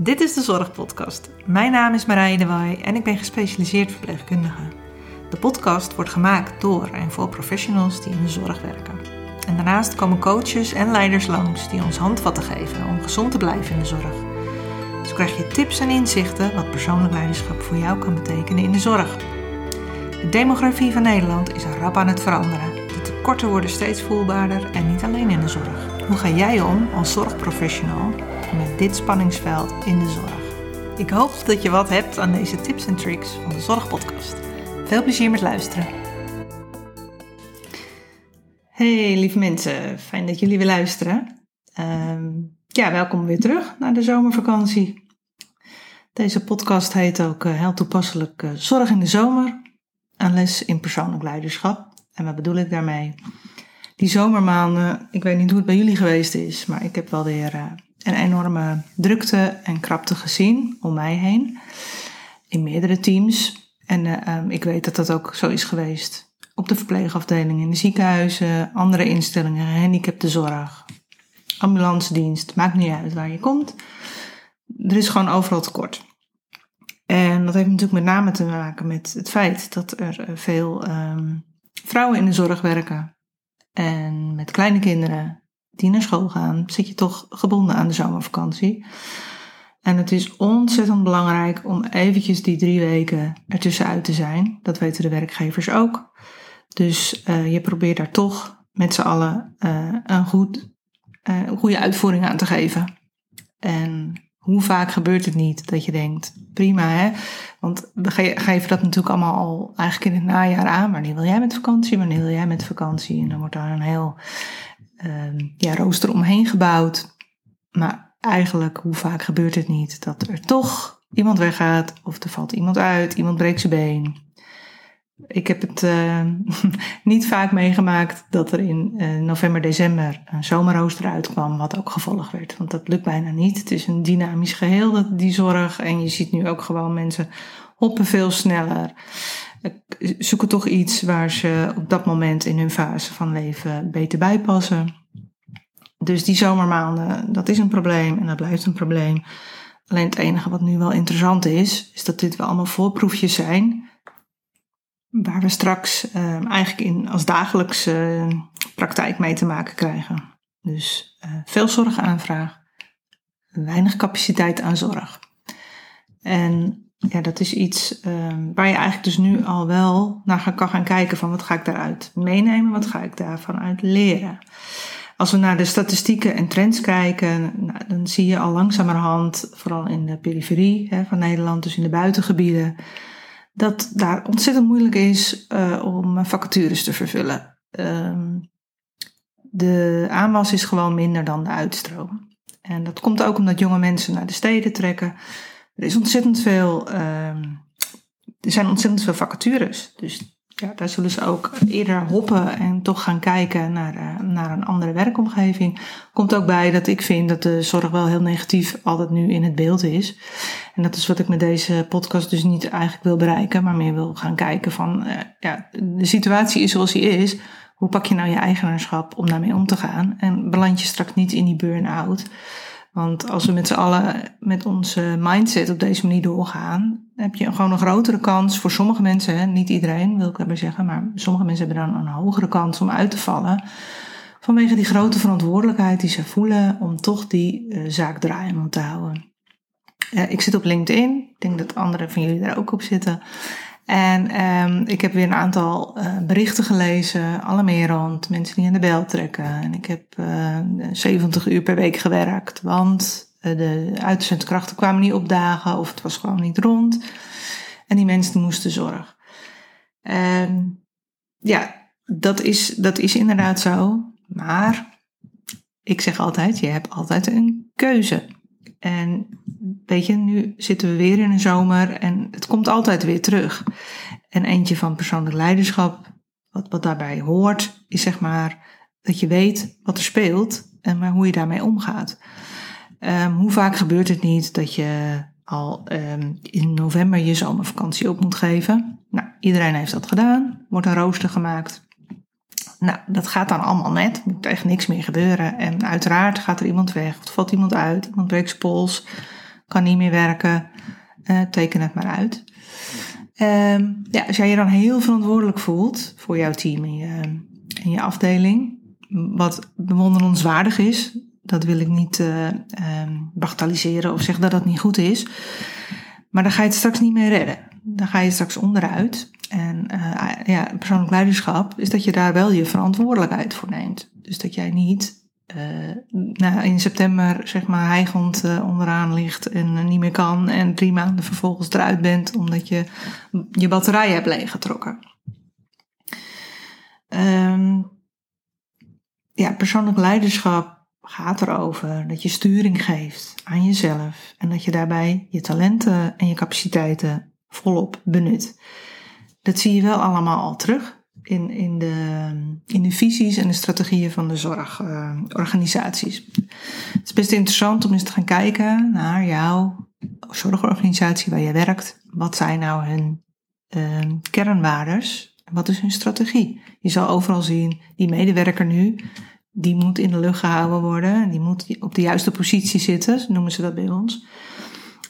Dit is de Zorgpodcast. Mijn naam is Marije de Waai en ik ben gespecialiseerd verpleegkundige. De podcast wordt gemaakt door en voor professionals die in de zorg werken. En daarnaast komen coaches en leiders langs die ons handvatten geven om gezond te blijven in de zorg. Zo krijg je tips en inzichten wat persoonlijk leiderschap voor jou kan betekenen in de zorg. De demografie van Nederland is rap aan het veranderen. De tekorten worden steeds voelbaarder en niet alleen in de zorg. Hoe ga jij om als zorgprofessional dit spanningsveld in de zorg? Ik hoop dat je wat hebt aan deze tips en tricks van de Zorgpodcast. Veel plezier met luisteren. Hey lieve mensen, fijn dat jullie weer luisteren. Ehm, ja, welkom weer terug naar de zomervakantie. Deze podcast heet ook uh, heel toepasselijk uh, Zorg in de zomer, een les in persoonlijk leiderschap. En wat bedoel ik daarmee? Die zomermaanden, ik weet niet hoe het bij jullie geweest is, maar ik heb wel weer uh, een enorme drukte en krapte gezien om mij heen. In meerdere teams. En um, ik weet dat dat ook zo is geweest op de verpleegafdelingen, in de ziekenhuizen, andere instellingen, gehandicaptenzorg, ambulance dienst, maakt niet uit waar je komt. Er is gewoon overal tekort. En dat heeft natuurlijk met name te maken met het feit dat er eh, veel um, vrouwen in de zorg werken. En met kleine kinderen die naar school gaan, zit je toch gebonden aan de zomervakantie. En het is ontzettend belangrijk om eventjes die drie weken ertussenuit te zijn. Dat weten de werkgevers ook. Dus uh, je probeert daar toch met z'n allen uh, een, goed, een goede uitvoering aan te geven. En hoe vaak gebeurt het niet dat je denkt, prima hè. Want we geven dat natuurlijk allemaal al eigenlijk in het najaar aan. Wanneer wil jij met vakantie? Wanneer wil jij met vakantie? En dan wordt daar een heel ja, rooster omheen gebouwd. Maar eigenlijk, hoe vaak gebeurt het niet dat er toch iemand weggaat of er valt iemand uit, iemand breekt zijn been. Ik heb het uh, niet vaak meegemaakt dat er in uh, november, december een zomerrooster uitkwam, wat ook gevolgd werd. Want dat lukt bijna niet. Het is een dynamisch geheel, die zorg. En je ziet nu ook gewoon mensen hoppen veel sneller. Zoeken toch iets waar ze op dat moment in hun fase van leven beter bij passen. Dus die zomermaanden, dat is een probleem en dat blijft een probleem. Alleen het enige wat nu wel interessant is, is dat dit wel allemaal voorproefjes zijn waar we straks uh, eigenlijk in als dagelijkse uh, praktijk mee te maken krijgen. Dus uh, veel zorgaanvraag, weinig capaciteit aan zorg. En ja, dat is iets ehm, waar je eigenlijk dus nu al wel naar kan gaan kijken van wat ga ik daaruit meenemen, wat ga ik daarvan uit leren. Als we naar de statistieken en trends kijken, nou, dan zie je al langzamerhand, vooral in de periferie hè, van Nederland, dus in de buitengebieden, dat daar ontzettend moeilijk is uh, om vacatures te vervullen. Um, de aanwas is gewoon minder dan de uitstroom. En dat komt ook omdat jonge mensen naar de steden trekken. Er is ontzettend veel, um, er zijn ontzettend veel vacatures. Dus ja, daar zullen ze ook eerder hoppen en toch gaan kijken naar, uh, naar een andere werkomgeving. Komt ook bij dat ik vind dat de zorg wel heel negatief altijd nu in het beeld is. En dat is wat ik met deze podcast dus niet eigenlijk wil bereiken, maar meer wil gaan kijken van, uh, ja, de situatie is zoals die is. Hoe pak je nou je eigenaarschap om daarmee om te gaan? En beland je straks niet in die burn-out. Want als we met z'n allen met onze mindset op deze manier doorgaan, heb je gewoon een grotere kans voor sommige mensen, niet iedereen wil ik daarbij zeggen, maar sommige mensen hebben dan een hogere kans om uit te vallen. Vanwege die grote verantwoordelijkheid die ze voelen om toch die uh, zaak draaiende te houden. Ik zit op LinkedIn, ik denk dat anderen van jullie daar ook op zitten. En um, ik heb weer een aantal uh, berichten gelezen, alle meer rond mensen die aan de bel trekken. En ik heb uh, 70 uur per week gewerkt, want uh, de uitzendkrachten kwamen niet opdagen of het was gewoon niet rond. En die mensen moesten zorg. En ja, dat is, dat is inderdaad zo. Maar ik zeg altijd, je hebt altijd een keuze. En weet je, nu zitten we weer in een zomer en het komt altijd weer terug. En eentje van persoonlijk leiderschap, wat, wat daarbij hoort, is zeg maar dat je weet wat er speelt en maar hoe je daarmee omgaat. Um, hoe vaak gebeurt het niet dat je al um, in november je zomervakantie op moet geven? Nou, iedereen heeft dat gedaan, wordt een rooster gemaakt. Nou, dat gaat dan allemaal net, moet echt niks meer gebeuren. En uiteraard gaat er iemand weg, of valt iemand uit, iemand breekt zijn pols kan niet meer werken, uh, teken het maar uit. Ehm, ja, als jij je dan heel verantwoordelijk voelt voor jouw team en je, en je afdeling, wat bewonderenswaardig is, dat wil ik niet uh, bagatelliseren of zeggen dat dat niet goed is. Maar dan ga je het straks niet meer redden. Dan ga je straks onderuit. En uh, ja, persoonlijk leiderschap is dat je daar wel je verantwoordelijkheid voor neemt. Dus dat jij niet uh, nou, in september zeg maar hijgend uh, onderaan ligt en niet meer kan. En drie maanden vervolgens eruit bent omdat je je batterij hebt leeggetrokken. Um, ja, persoonlijk leiderschap gaat erover dat je sturing geeft aan jezelf en dat je daarbij je talenten en je capaciteiten volop benut. Dat zie je wel allemaal al terug in, in, de, in de visies en de strategieën van de zorgorganisaties. Het is best interessant om eens te gaan kijken naar jouw zorgorganisatie waar je werkt. Wat zijn nou hun uh, kernwaardes? Wat is hun strategie? Je zal overal zien, die medewerker nu, die moet in de lucht gehouden worden. Die moet op de juiste positie zitten, noemen ze dat bij ons.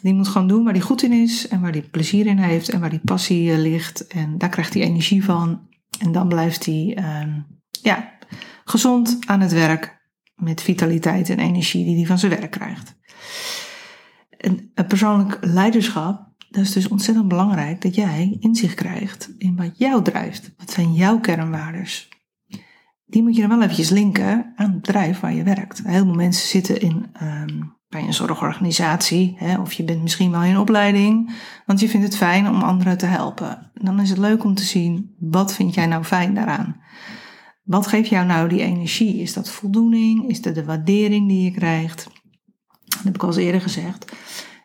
Die moet gewoon doen waar hij goed in is en waar hij plezier in heeft en waar die passie eh, ligt. En daar krijgt hij energie van. En dan blijft hij uh, ja, gezond aan het werk met vitaliteit en energie die hij van zijn werk krijgt. En een persoonlijk leiderschap, dat is dus ontzettend belangrijk dat jij inzicht krijgt in wat jou drijft. Wat zijn jouw kernwaardes? die moet je dan wel eventjes linken aan het bedrijf waar je werkt. Heel veel mensen zitten in, um, bij een zorgorganisatie, hè, of je bent misschien wel in opleiding, want je vindt het fijn om anderen te helpen. Dan is het leuk om te zien, wat vind jij nou fijn daaraan? Wat geeft jou nou die energie? Is dat voldoening? Is dat de waardering die je krijgt? Dat heb ik al eens eerder gezegd.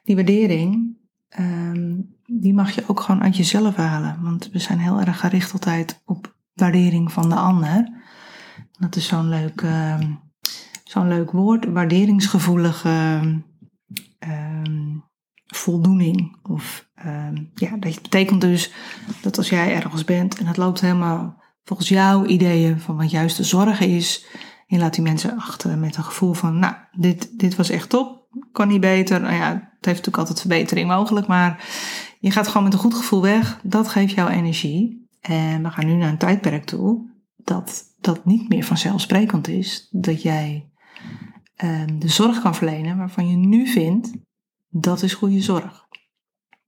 Die waardering, um, die mag je ook gewoon uit jezelf halen. Want we zijn heel erg gericht altijd op waardering van de ander. Dat is zo'n leuk, uh, zo'n leuk woord, waarderingsgevoelige uh, voldoening. Of uh, ja, dat betekent dus dat als jij ergens bent en het loopt helemaal volgens jouw ideeën van wat juist de zorg is. Je laat die mensen achter met een gevoel van, nou, dit, dit was echt top, kan niet beter. Nou ja, het heeft natuurlijk altijd verbetering mogelijk, maar je gaat gewoon met een goed gevoel weg. Dat geeft jou energie. En we gaan nu naar een tijdperk toe dat dat niet meer vanzelfsprekend is dat jij uh, de zorg kan verlenen waarvan je nu vindt dat is goede zorg.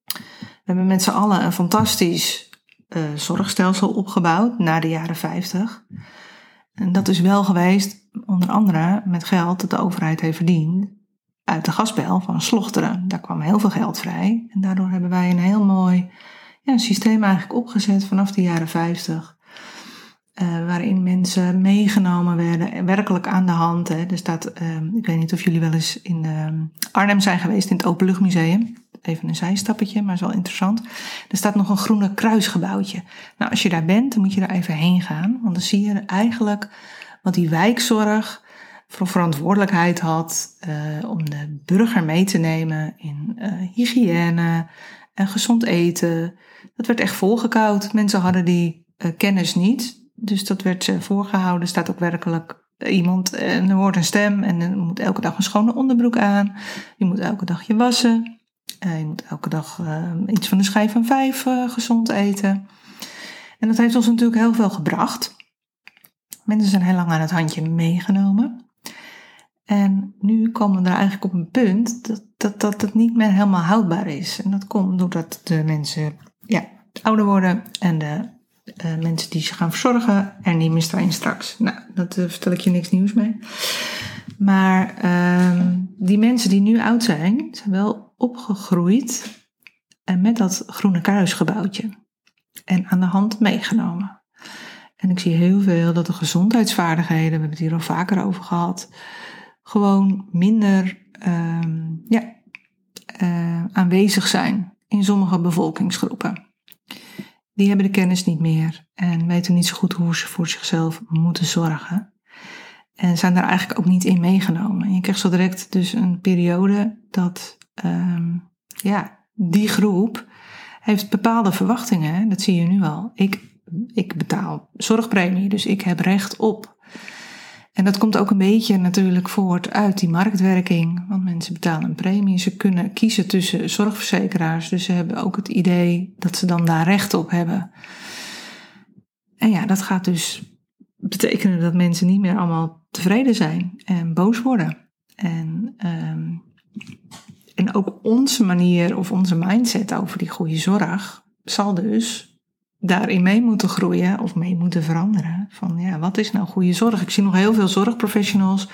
We hebben met z'n allen een fantastisch uh, zorgstelsel opgebouwd na de jaren 50. En dat is wel geweest, onder andere met geld dat de overheid heeft verdiend uit de gasbel van Slochteren. Daar kwam heel veel geld vrij. En daardoor hebben wij een heel mooi ja, systeem eigenlijk opgezet vanaf de jaren 50 uh, waarin mensen meegenomen werden, werkelijk aan de hand. Hè. Er staat, uh, ik weet niet of jullie wel eens in uh, Arnhem zijn geweest in het Openluchtmuseum. Even een zijstappetje, maar is wel interessant. Er staat nog een groene kruisgebouwtje. Nou, als je daar bent, dan moet je daar even heen gaan. Want dan zie je eigenlijk wat die wijkzorg voor verantwoordelijkheid had uh, om de burger mee te nemen in uh, hygiëne en gezond eten. Dat werd echt volgekoud. Mensen hadden die kennis niet. Dus dat werd voorgehouden. Er staat ook werkelijk iemand en er hoort een stem en er moet elke dag een schone onderbroek aan. Je moet elke dag je wassen. Uh, je moet elke dag iets van de schijf van vijf gezond eten. En dat heeft ons natuurlijk heel veel gebracht. Mensen zijn heel lang aan het handje meegenomen. En nu komen we er eigenlijk op een punt dat, dat, dat het niet meer helemaal houdbaar is. En dat komt doordat de mensen ja, ouder worden en de uh, mensen die ze gaan verzorgen er niet meer zijn straks. Nou, dat uh, vertel ik je niks nieuws mee. Maar uh, die mensen die nu oud zijn, zijn wel opgegroeid en met dat groene kruisgebouwtje. En aan de hand meegenomen. En ik zie heel veel dat de gezondheidsvaardigheden, we hebben het hier al vaker over gehad, gewoon minder ehm, ja, aanwezig zijn in sommige bevolkingsgroepen die hebben de kennis niet meer en weten niet zo goed hoe ze voor zichzelf moeten zorgen. En zijn daar eigenlijk ook niet in meegenomen. En je krijgt zo direct dus een periode dat um, ja, die groep heeft bepaalde verwachtingen. Dat zie je nu al. Ik, ik betaal zorgpremie, dus ik heb recht op. En dat komt ook een beetje natuurlijk voort uit die marktwerking. Want mensen betalen een premie. Ze kunnen kiezen tussen zorgverzekeraars. Dus ze hebben ook het idee dat ze dan daar recht op hebben. En ja, dat gaat dus betekenen dat mensen niet meer allemaal tevreden zijn en boos worden. En, ehm, en ook onze manier of onze mindset over die goede zorg zal dus daarin mee moeten groeien of mee moeten veranderen. Van ja, wat is nou goede zorg? Ik zie nog heel veel zorgprofessionals.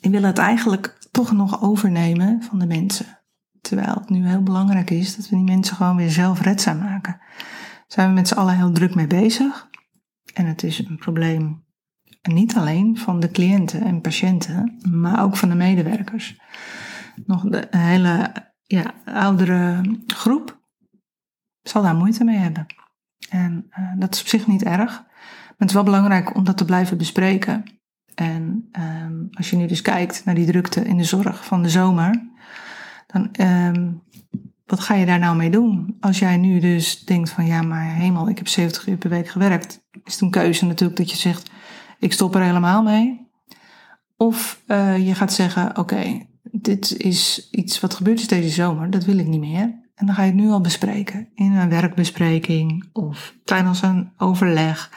Die willen het eigenlijk toch nog overnemen van de mensen. Terwijl het nu heel belangrijk is dat we die mensen gewoon weer zelfredzaam maken. Daar zijn we met z'n allen heel druk mee bezig. En het is een probleem niet alleen van de cliënten en patiënten, maar ook van de medewerkers. Nog de hele ja, oudere groep zal daar moeite mee hebben. En uh, dat is op zich niet erg. Maar het is wel belangrijk om dat te blijven bespreken. En um, als je nu dus kijkt naar die drukte in de zorg van de zomer, dan um, wat ga je daar nou mee doen? Als jij nu dus denkt van ja, maar hemel, ik heb 70 uur per week gewerkt, is het een keuze natuurlijk dat je zegt, ik stop er helemaal mee. Of uh, je gaat zeggen, oké, dit is iets wat gebeurd is deze zomer, dat wil ik niet meer. En dan ga je het nu al bespreken. In een werkbespreking of tijdens een overleg.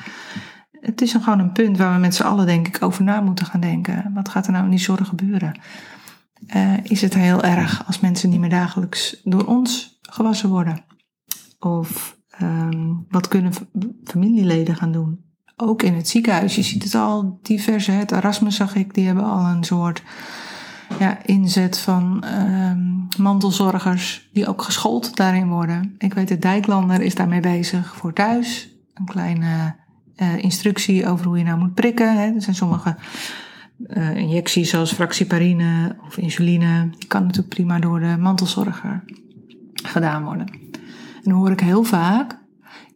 Het is gewoon een punt waar we met z'n allen denk ik over na moeten gaan denken. Wat gaat er nou in die zorg gebeuren? Uh, is het heel erg als mensen niet meer dagelijks door ons gewassen worden? Of um, wat kunnen familieleden gaan doen? Ook in het ziekenhuis, je ziet het al diverse. Het Erasmus zag ik, die hebben al een soort ja, inzet van um, mantelzorgers die ook geschoold daarin worden. Ik weet, de Dijklander is daarmee bezig voor thuis. Een kleine uh, instructie over hoe je nou moet prikken. Hè. Er zijn sommige uh, injecties zoals fractieparine of insuline. Die kan natuurlijk prima door de mantelzorger gedaan worden. En dan hoor ik heel vaak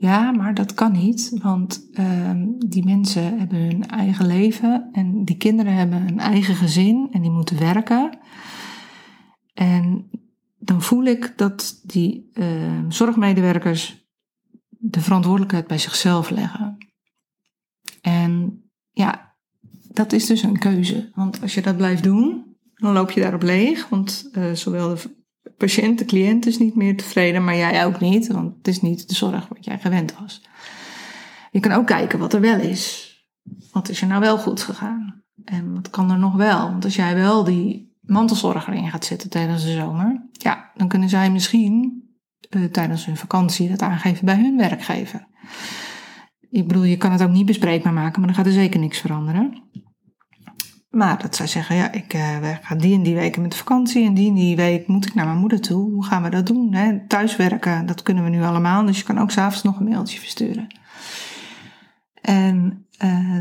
ja, maar dat kan niet, want uh, die mensen hebben hun eigen leven en die kinderen hebben een eigen gezin en die moeten werken. En dan voel ik dat die uh, zorgmedewerkers de verantwoordelijkheid bij zichzelf leggen. En ja, dat is dus een keuze. Want als je dat blijft doen, dan loop je daarop leeg. Want uh, zowel de patiënt, de cliënt is niet meer tevreden, maar jij ook niet, want het is niet de zorg wat jij gewend was. Je kan ook kijken wat er wel is. Wat is er nou wel goed gegaan? En wat kan er nog wel? Want als jij wel die mantelzorger in gaat zetten tijdens de zomer, ja, dan kunnen zij misschien uh, tijdens hun vakantie dat aangeven bij hun werkgever. Ik bedoel, je kan het ook niet bespreekbaar maken, maar dan gaat er zeker niks veranderen. Maar dat zij zeggen, ja, ik uh, die en die weken met vakantie en die en die week moet ik naar mijn moeder toe. Hoe gaan we dat doen? Hè? Thuiswerken, dat kunnen we nu allemaal. Dus je kan ook s'avonds nog een mailtje versturen. En uh,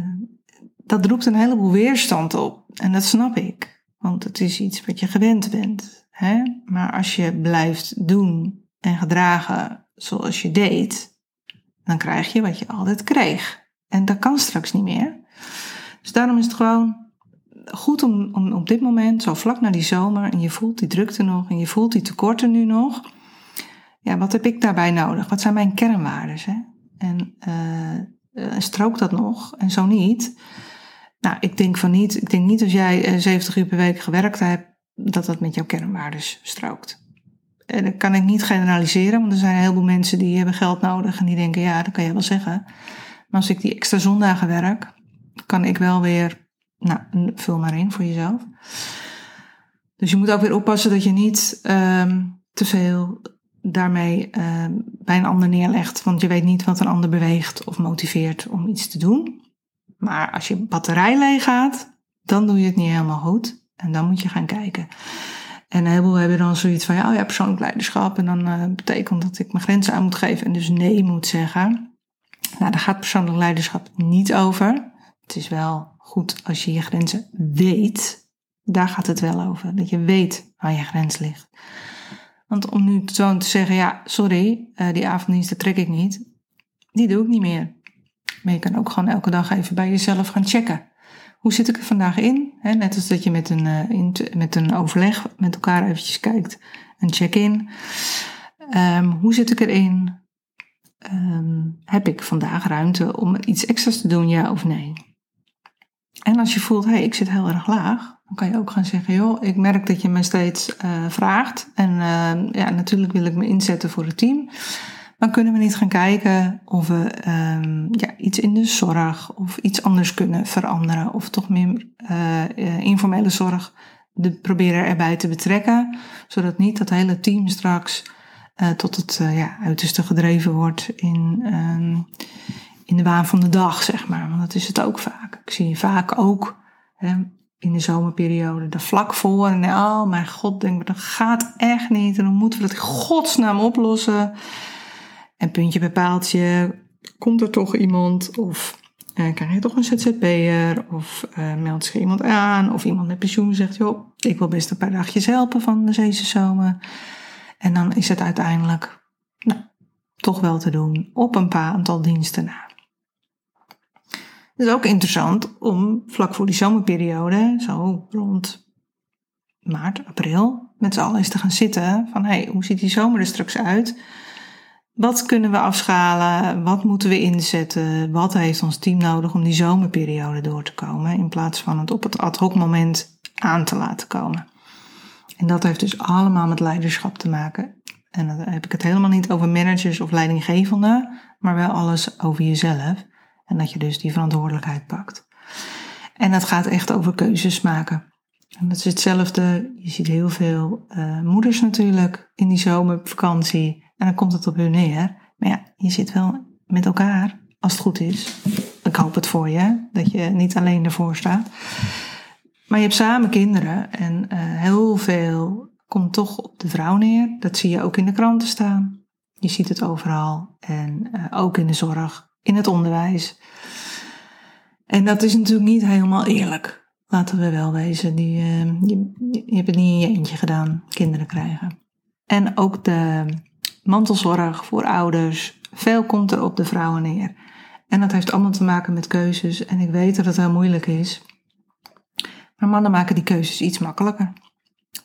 dat roept een heleboel weerstand op. En dat snap ik. Want het is iets wat je gewend bent. Hè? Maar als je blijft doen en gedragen zoals je deed, dan krijg je wat je altijd kreeg. En dat kan straks niet meer. Dus daarom is het gewoon goed om, om op dit moment, zo vlak na die zomer, en je voelt die drukte nog en je voelt die tekorten nu nog. Ja, wat heb ik daarbij nodig? Wat zijn mijn kernwaarden? Hè? En uh, strookt dat nog? En zo niet. Nou, ik denk van niet. Ik denk niet als jij 70 uur per week gewerkt hebt, dat dat met jouw kernwaarden strookt. En dat kan ik niet generaliseren, want er zijn heel veel mensen die hebben geld nodig en die denken, ja, dat kan je wel zeggen. Maar als ik die extra zondagen werk, kan ik wel weer nou, vul maar in voor jezelf. Dus je moet ook weer oppassen dat je niet um, te veel daarmee um, bij een ander neerlegt. Want je weet niet wat een ander beweegt of motiveert om iets te doen. Maar als je batterij leeg gaat, dan doe je het niet helemaal goed. En dan moet je gaan kijken. En een heleboel hebben dan zoiets van, ja, oh ja, persoonlijk leiderschap. En dan uh, betekent dat ik mijn grenzen aan moet geven en dus nee moet zeggen. Nou, daar gaat persoonlijk leiderschap niet over. Het is wel goed als je je grenzen weet. Daar gaat het wel over. Dat je weet waar je grens ligt. Want om nu zo te zeggen, ja, sorry, uh, die avonddiensten trek ik niet. Die doe ik niet meer. Maar je kan ook gewoon elke dag even bij jezelf gaan checken. Hoe zit ik er vandaag in? net als dat je met een, in, met een overleg met elkaar eventjes kijkt. Een check-in. Um, hoe zit ik erin? Um, heb ik vandaag ruimte om iets extra's te doen, ja of nee? En als je voelt, hé, hey, ik zit heel erg laag, dan kan je ook gaan zeggen, joh, ik merk dat je me steeds uh, vraagt. En uh, ja, natuurlijk wil ik me inzetten voor het team. Maar kunnen we niet gaan kijken of we um, ja, iets in de zorg of iets anders kunnen veranderen? Of toch meer uh, informele zorg de, proberen erbij te betrekken. Zodat niet dat hele team straks tot het ja, uiterste gedreven wordt in, um, in de waan van de dag, zeg maar. Want dat is het ook vaak. Ik zie je vaak ook hè, in de zomerperiode er vlak voor. En oh mijn god, denk ik, dat gaat echt niet. En dan moeten we dat in godsnaam oplossen. En puntje bij paaltje, komt er toch iemand? Of uh, krijg je toch een ZZP'er? Of uh, meldt zich iemand aan? Of iemand met pensioen zegt, joh, ik wil best een paar dagjes helpen van de Zeese zomer. En dan is het uiteindelijk nou, toch wel te doen op een paar aantal diensten na. Het is ook interessant om vlak voor die zomerperiode, zo rond maart, april, met z'n allen eens te gaan zitten van hey, hoe ziet die zomer er straks uit? Wat kunnen we afschalen? Wat moeten we inzetten? Wat heeft ons team nodig om die zomerperiode door te komen? In plaats van het op het ad hoc moment aan te laten komen. En dat heeft dus allemaal met leiderschap te maken. En dan heb ik het helemaal niet over managers of leidinggevenden, maar wel alles over jezelf. En dat je dus die verantwoordelijkheid pakt. En dat gaat echt over keuzes maken. En dat is hetzelfde. Je ziet heel veel uh, moeders natuurlijk in die zomervakantie. En dan komt het op hun neer. Maar ja, je zit wel met elkaar, als het goed is. Ik hoop het voor je, dat je niet alleen ervoor staat. Maar je hebt samen kinderen en uh, heel veel komt toch op de vrouw neer. Dat zie je ook in de kranten staan. Je ziet het overal. En uh, ook in de zorg in het onderwijs. En dat is natuurlijk niet helemaal eerlijk. Laten we wel wezen. Die, je, je hebt het niet in je eentje gedaan, kinderen krijgen. En ook de mantelzorg voor ouders. Veel komt er op de vrouwen neer. En dat heeft allemaal te maken met keuzes. En ik weet dat het heel moeilijk is. Maar mannen maken die keuzes iets makkelijker.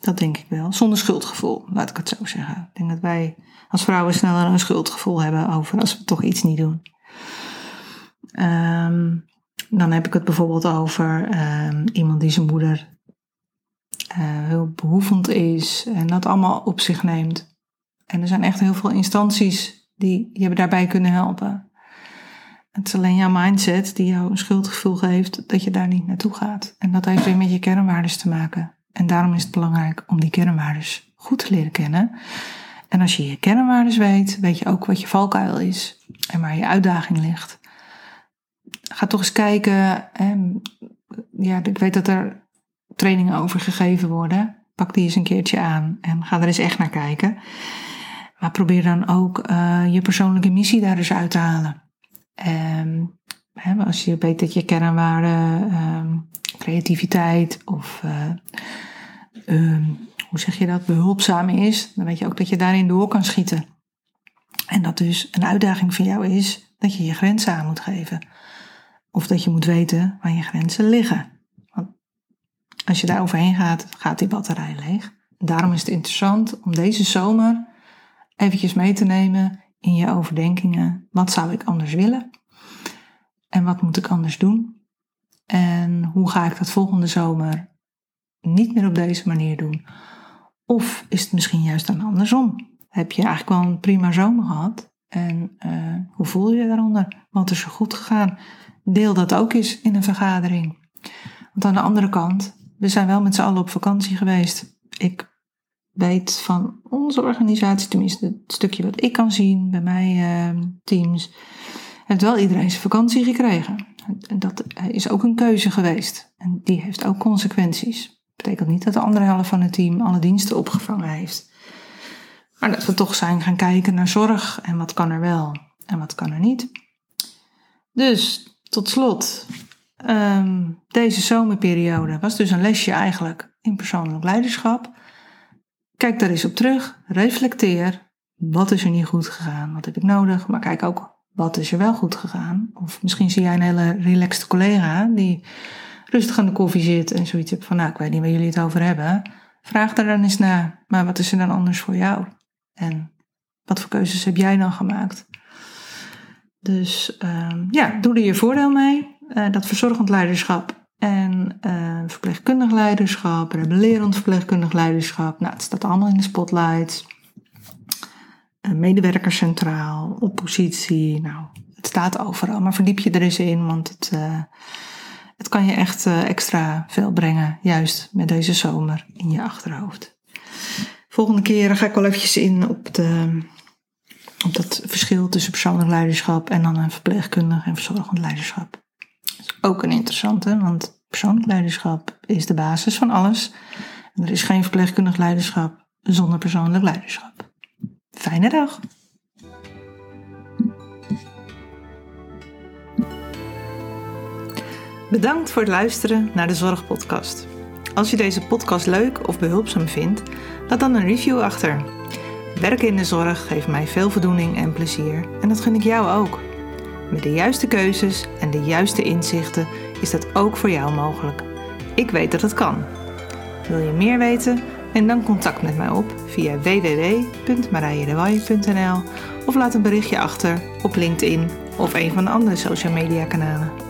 Dat denk ik wel. Zonder schuldgevoel, laat ik het zo zeggen. Ik denk dat wij als vrouwen sneller een schuldgevoel hebben over als we toch iets niet doen. Um, dan heb ik het bijvoorbeeld over um, iemand die zijn moeder uh, heel behoevend is en dat allemaal op zich neemt. En er zijn echt heel veel instanties die je daarbij kunnen helpen. Het is alleen jouw mindset die jou een schuldgevoel geeft dat je daar niet naartoe gaat. En dat heeft weer met je kernwaardes te maken. En daarom is het belangrijk om die kernwaardes goed te leren kennen. En als je je kernwaardes weet, weet je ook wat je valkuil is en waar je uitdaging ligt ga toch eens kijken. En, ja, ik weet dat er trainingen over gegeven worden. Pak die eens een keertje aan en ga er eens echt naar kijken. Maar probeer dan ook uh, je persoonlijke missie daar eens uit te halen. Um, hè, als je weet dat je kernwaarden, um, creativiteit of um, hoe zeg je dat, behulpzaam is, dan weet je ook dat je daarin door kan schieten. En dat dus een uitdaging voor jou is dat je je grenzen aan moet geven. Of dat je moet weten waar je grenzen liggen. Want als je daar overheen gaat, gaat die batterij leeg. Daarom is het interessant om deze zomer eventjes mee te nemen in je overdenkingen. Wat zou ik anders willen? En wat moet ik anders doen? En hoe ga ik dat volgende zomer niet meer op deze manier doen? Of is het misschien juist dan andersom? Heb je eigenlijk wel een prima zomer gehad? En uh, hoe voel je je daaronder? Wat is er goed gegaan? deel dat ook eens in een vergadering. Want aan de andere kant, we zijn wel met z'n allen op vakantie geweest. Ik weet van onze organisatie, tenminste het stukje wat ik kan zien bij mijn uh, teams, heeft wel iedereen zijn vakantie gekregen. En dat is ook een keuze geweest. En die heeft ook consequenties. Betekent niet dat de andere helft van het team alle diensten opgevangen heeft. Maar dat we toch zijn gaan kijken naar zorg en wat kan er wel en wat kan er niet. Dus tot slot, um, deze zomerperiode was dus een lesje eigenlijk in persoonlijk leiderschap. Kijk daar eens op terug, reflecteer. Wat is er niet goed gegaan? Wat heb ik nodig? Maar kijk ook, wat is er wel goed gegaan? Of misschien zie jij een hele relaxed collega die rustig aan de koffie zit en zoiets hebt van, nou, ik weet niet waar jullie het over hebben. Vraag daar dan eens naar, maar wat is er dan anders voor jou? En wat voor keuzes heb jij dan gemaakt? Dus uh, ja, doe er je voordeel mee. Uh, dat verzorgend leiderschap en uh, verpleegkundig leiderschap, rebellerend verpleegkundig leiderschap. Nou, het staat allemaal in de spotlight. Uh, medewerker centraal, oppositie. Nou, het staat overal, maar verdiep je er eens in, want het, het kan je echt extra veel brengen, juist met deze zomer in je achterhoofd. Volgende keer ga ik wel eventjes in op, de, op dat verschil tussen persoonlijk leiderschap en dan een verpleegkundig en verzorgend leiderschap ook een interessante, want persoonlijk leiderschap is de basis van alles. Er is geen verpleegkundig leiderschap zonder persoonlijk leiderschap. Fijne dag! Bedankt voor het luisteren naar de Zorgpodcast. Als je deze podcast leuk of behulpzaam vindt, laat dan een review achter. Werken in de zorg geeft mij veel voldoening en plezier en dat gun ik jou ook. Met de juiste keuzes en de juiste inzichten is dat ook voor jou mogelijk. Ik weet dat het kan. Wil je meer weten? Neem dan contact met mij op via www.marijedewaaij.nl of laat een berichtje achter op LinkedIn of een van de andere social media kanalen.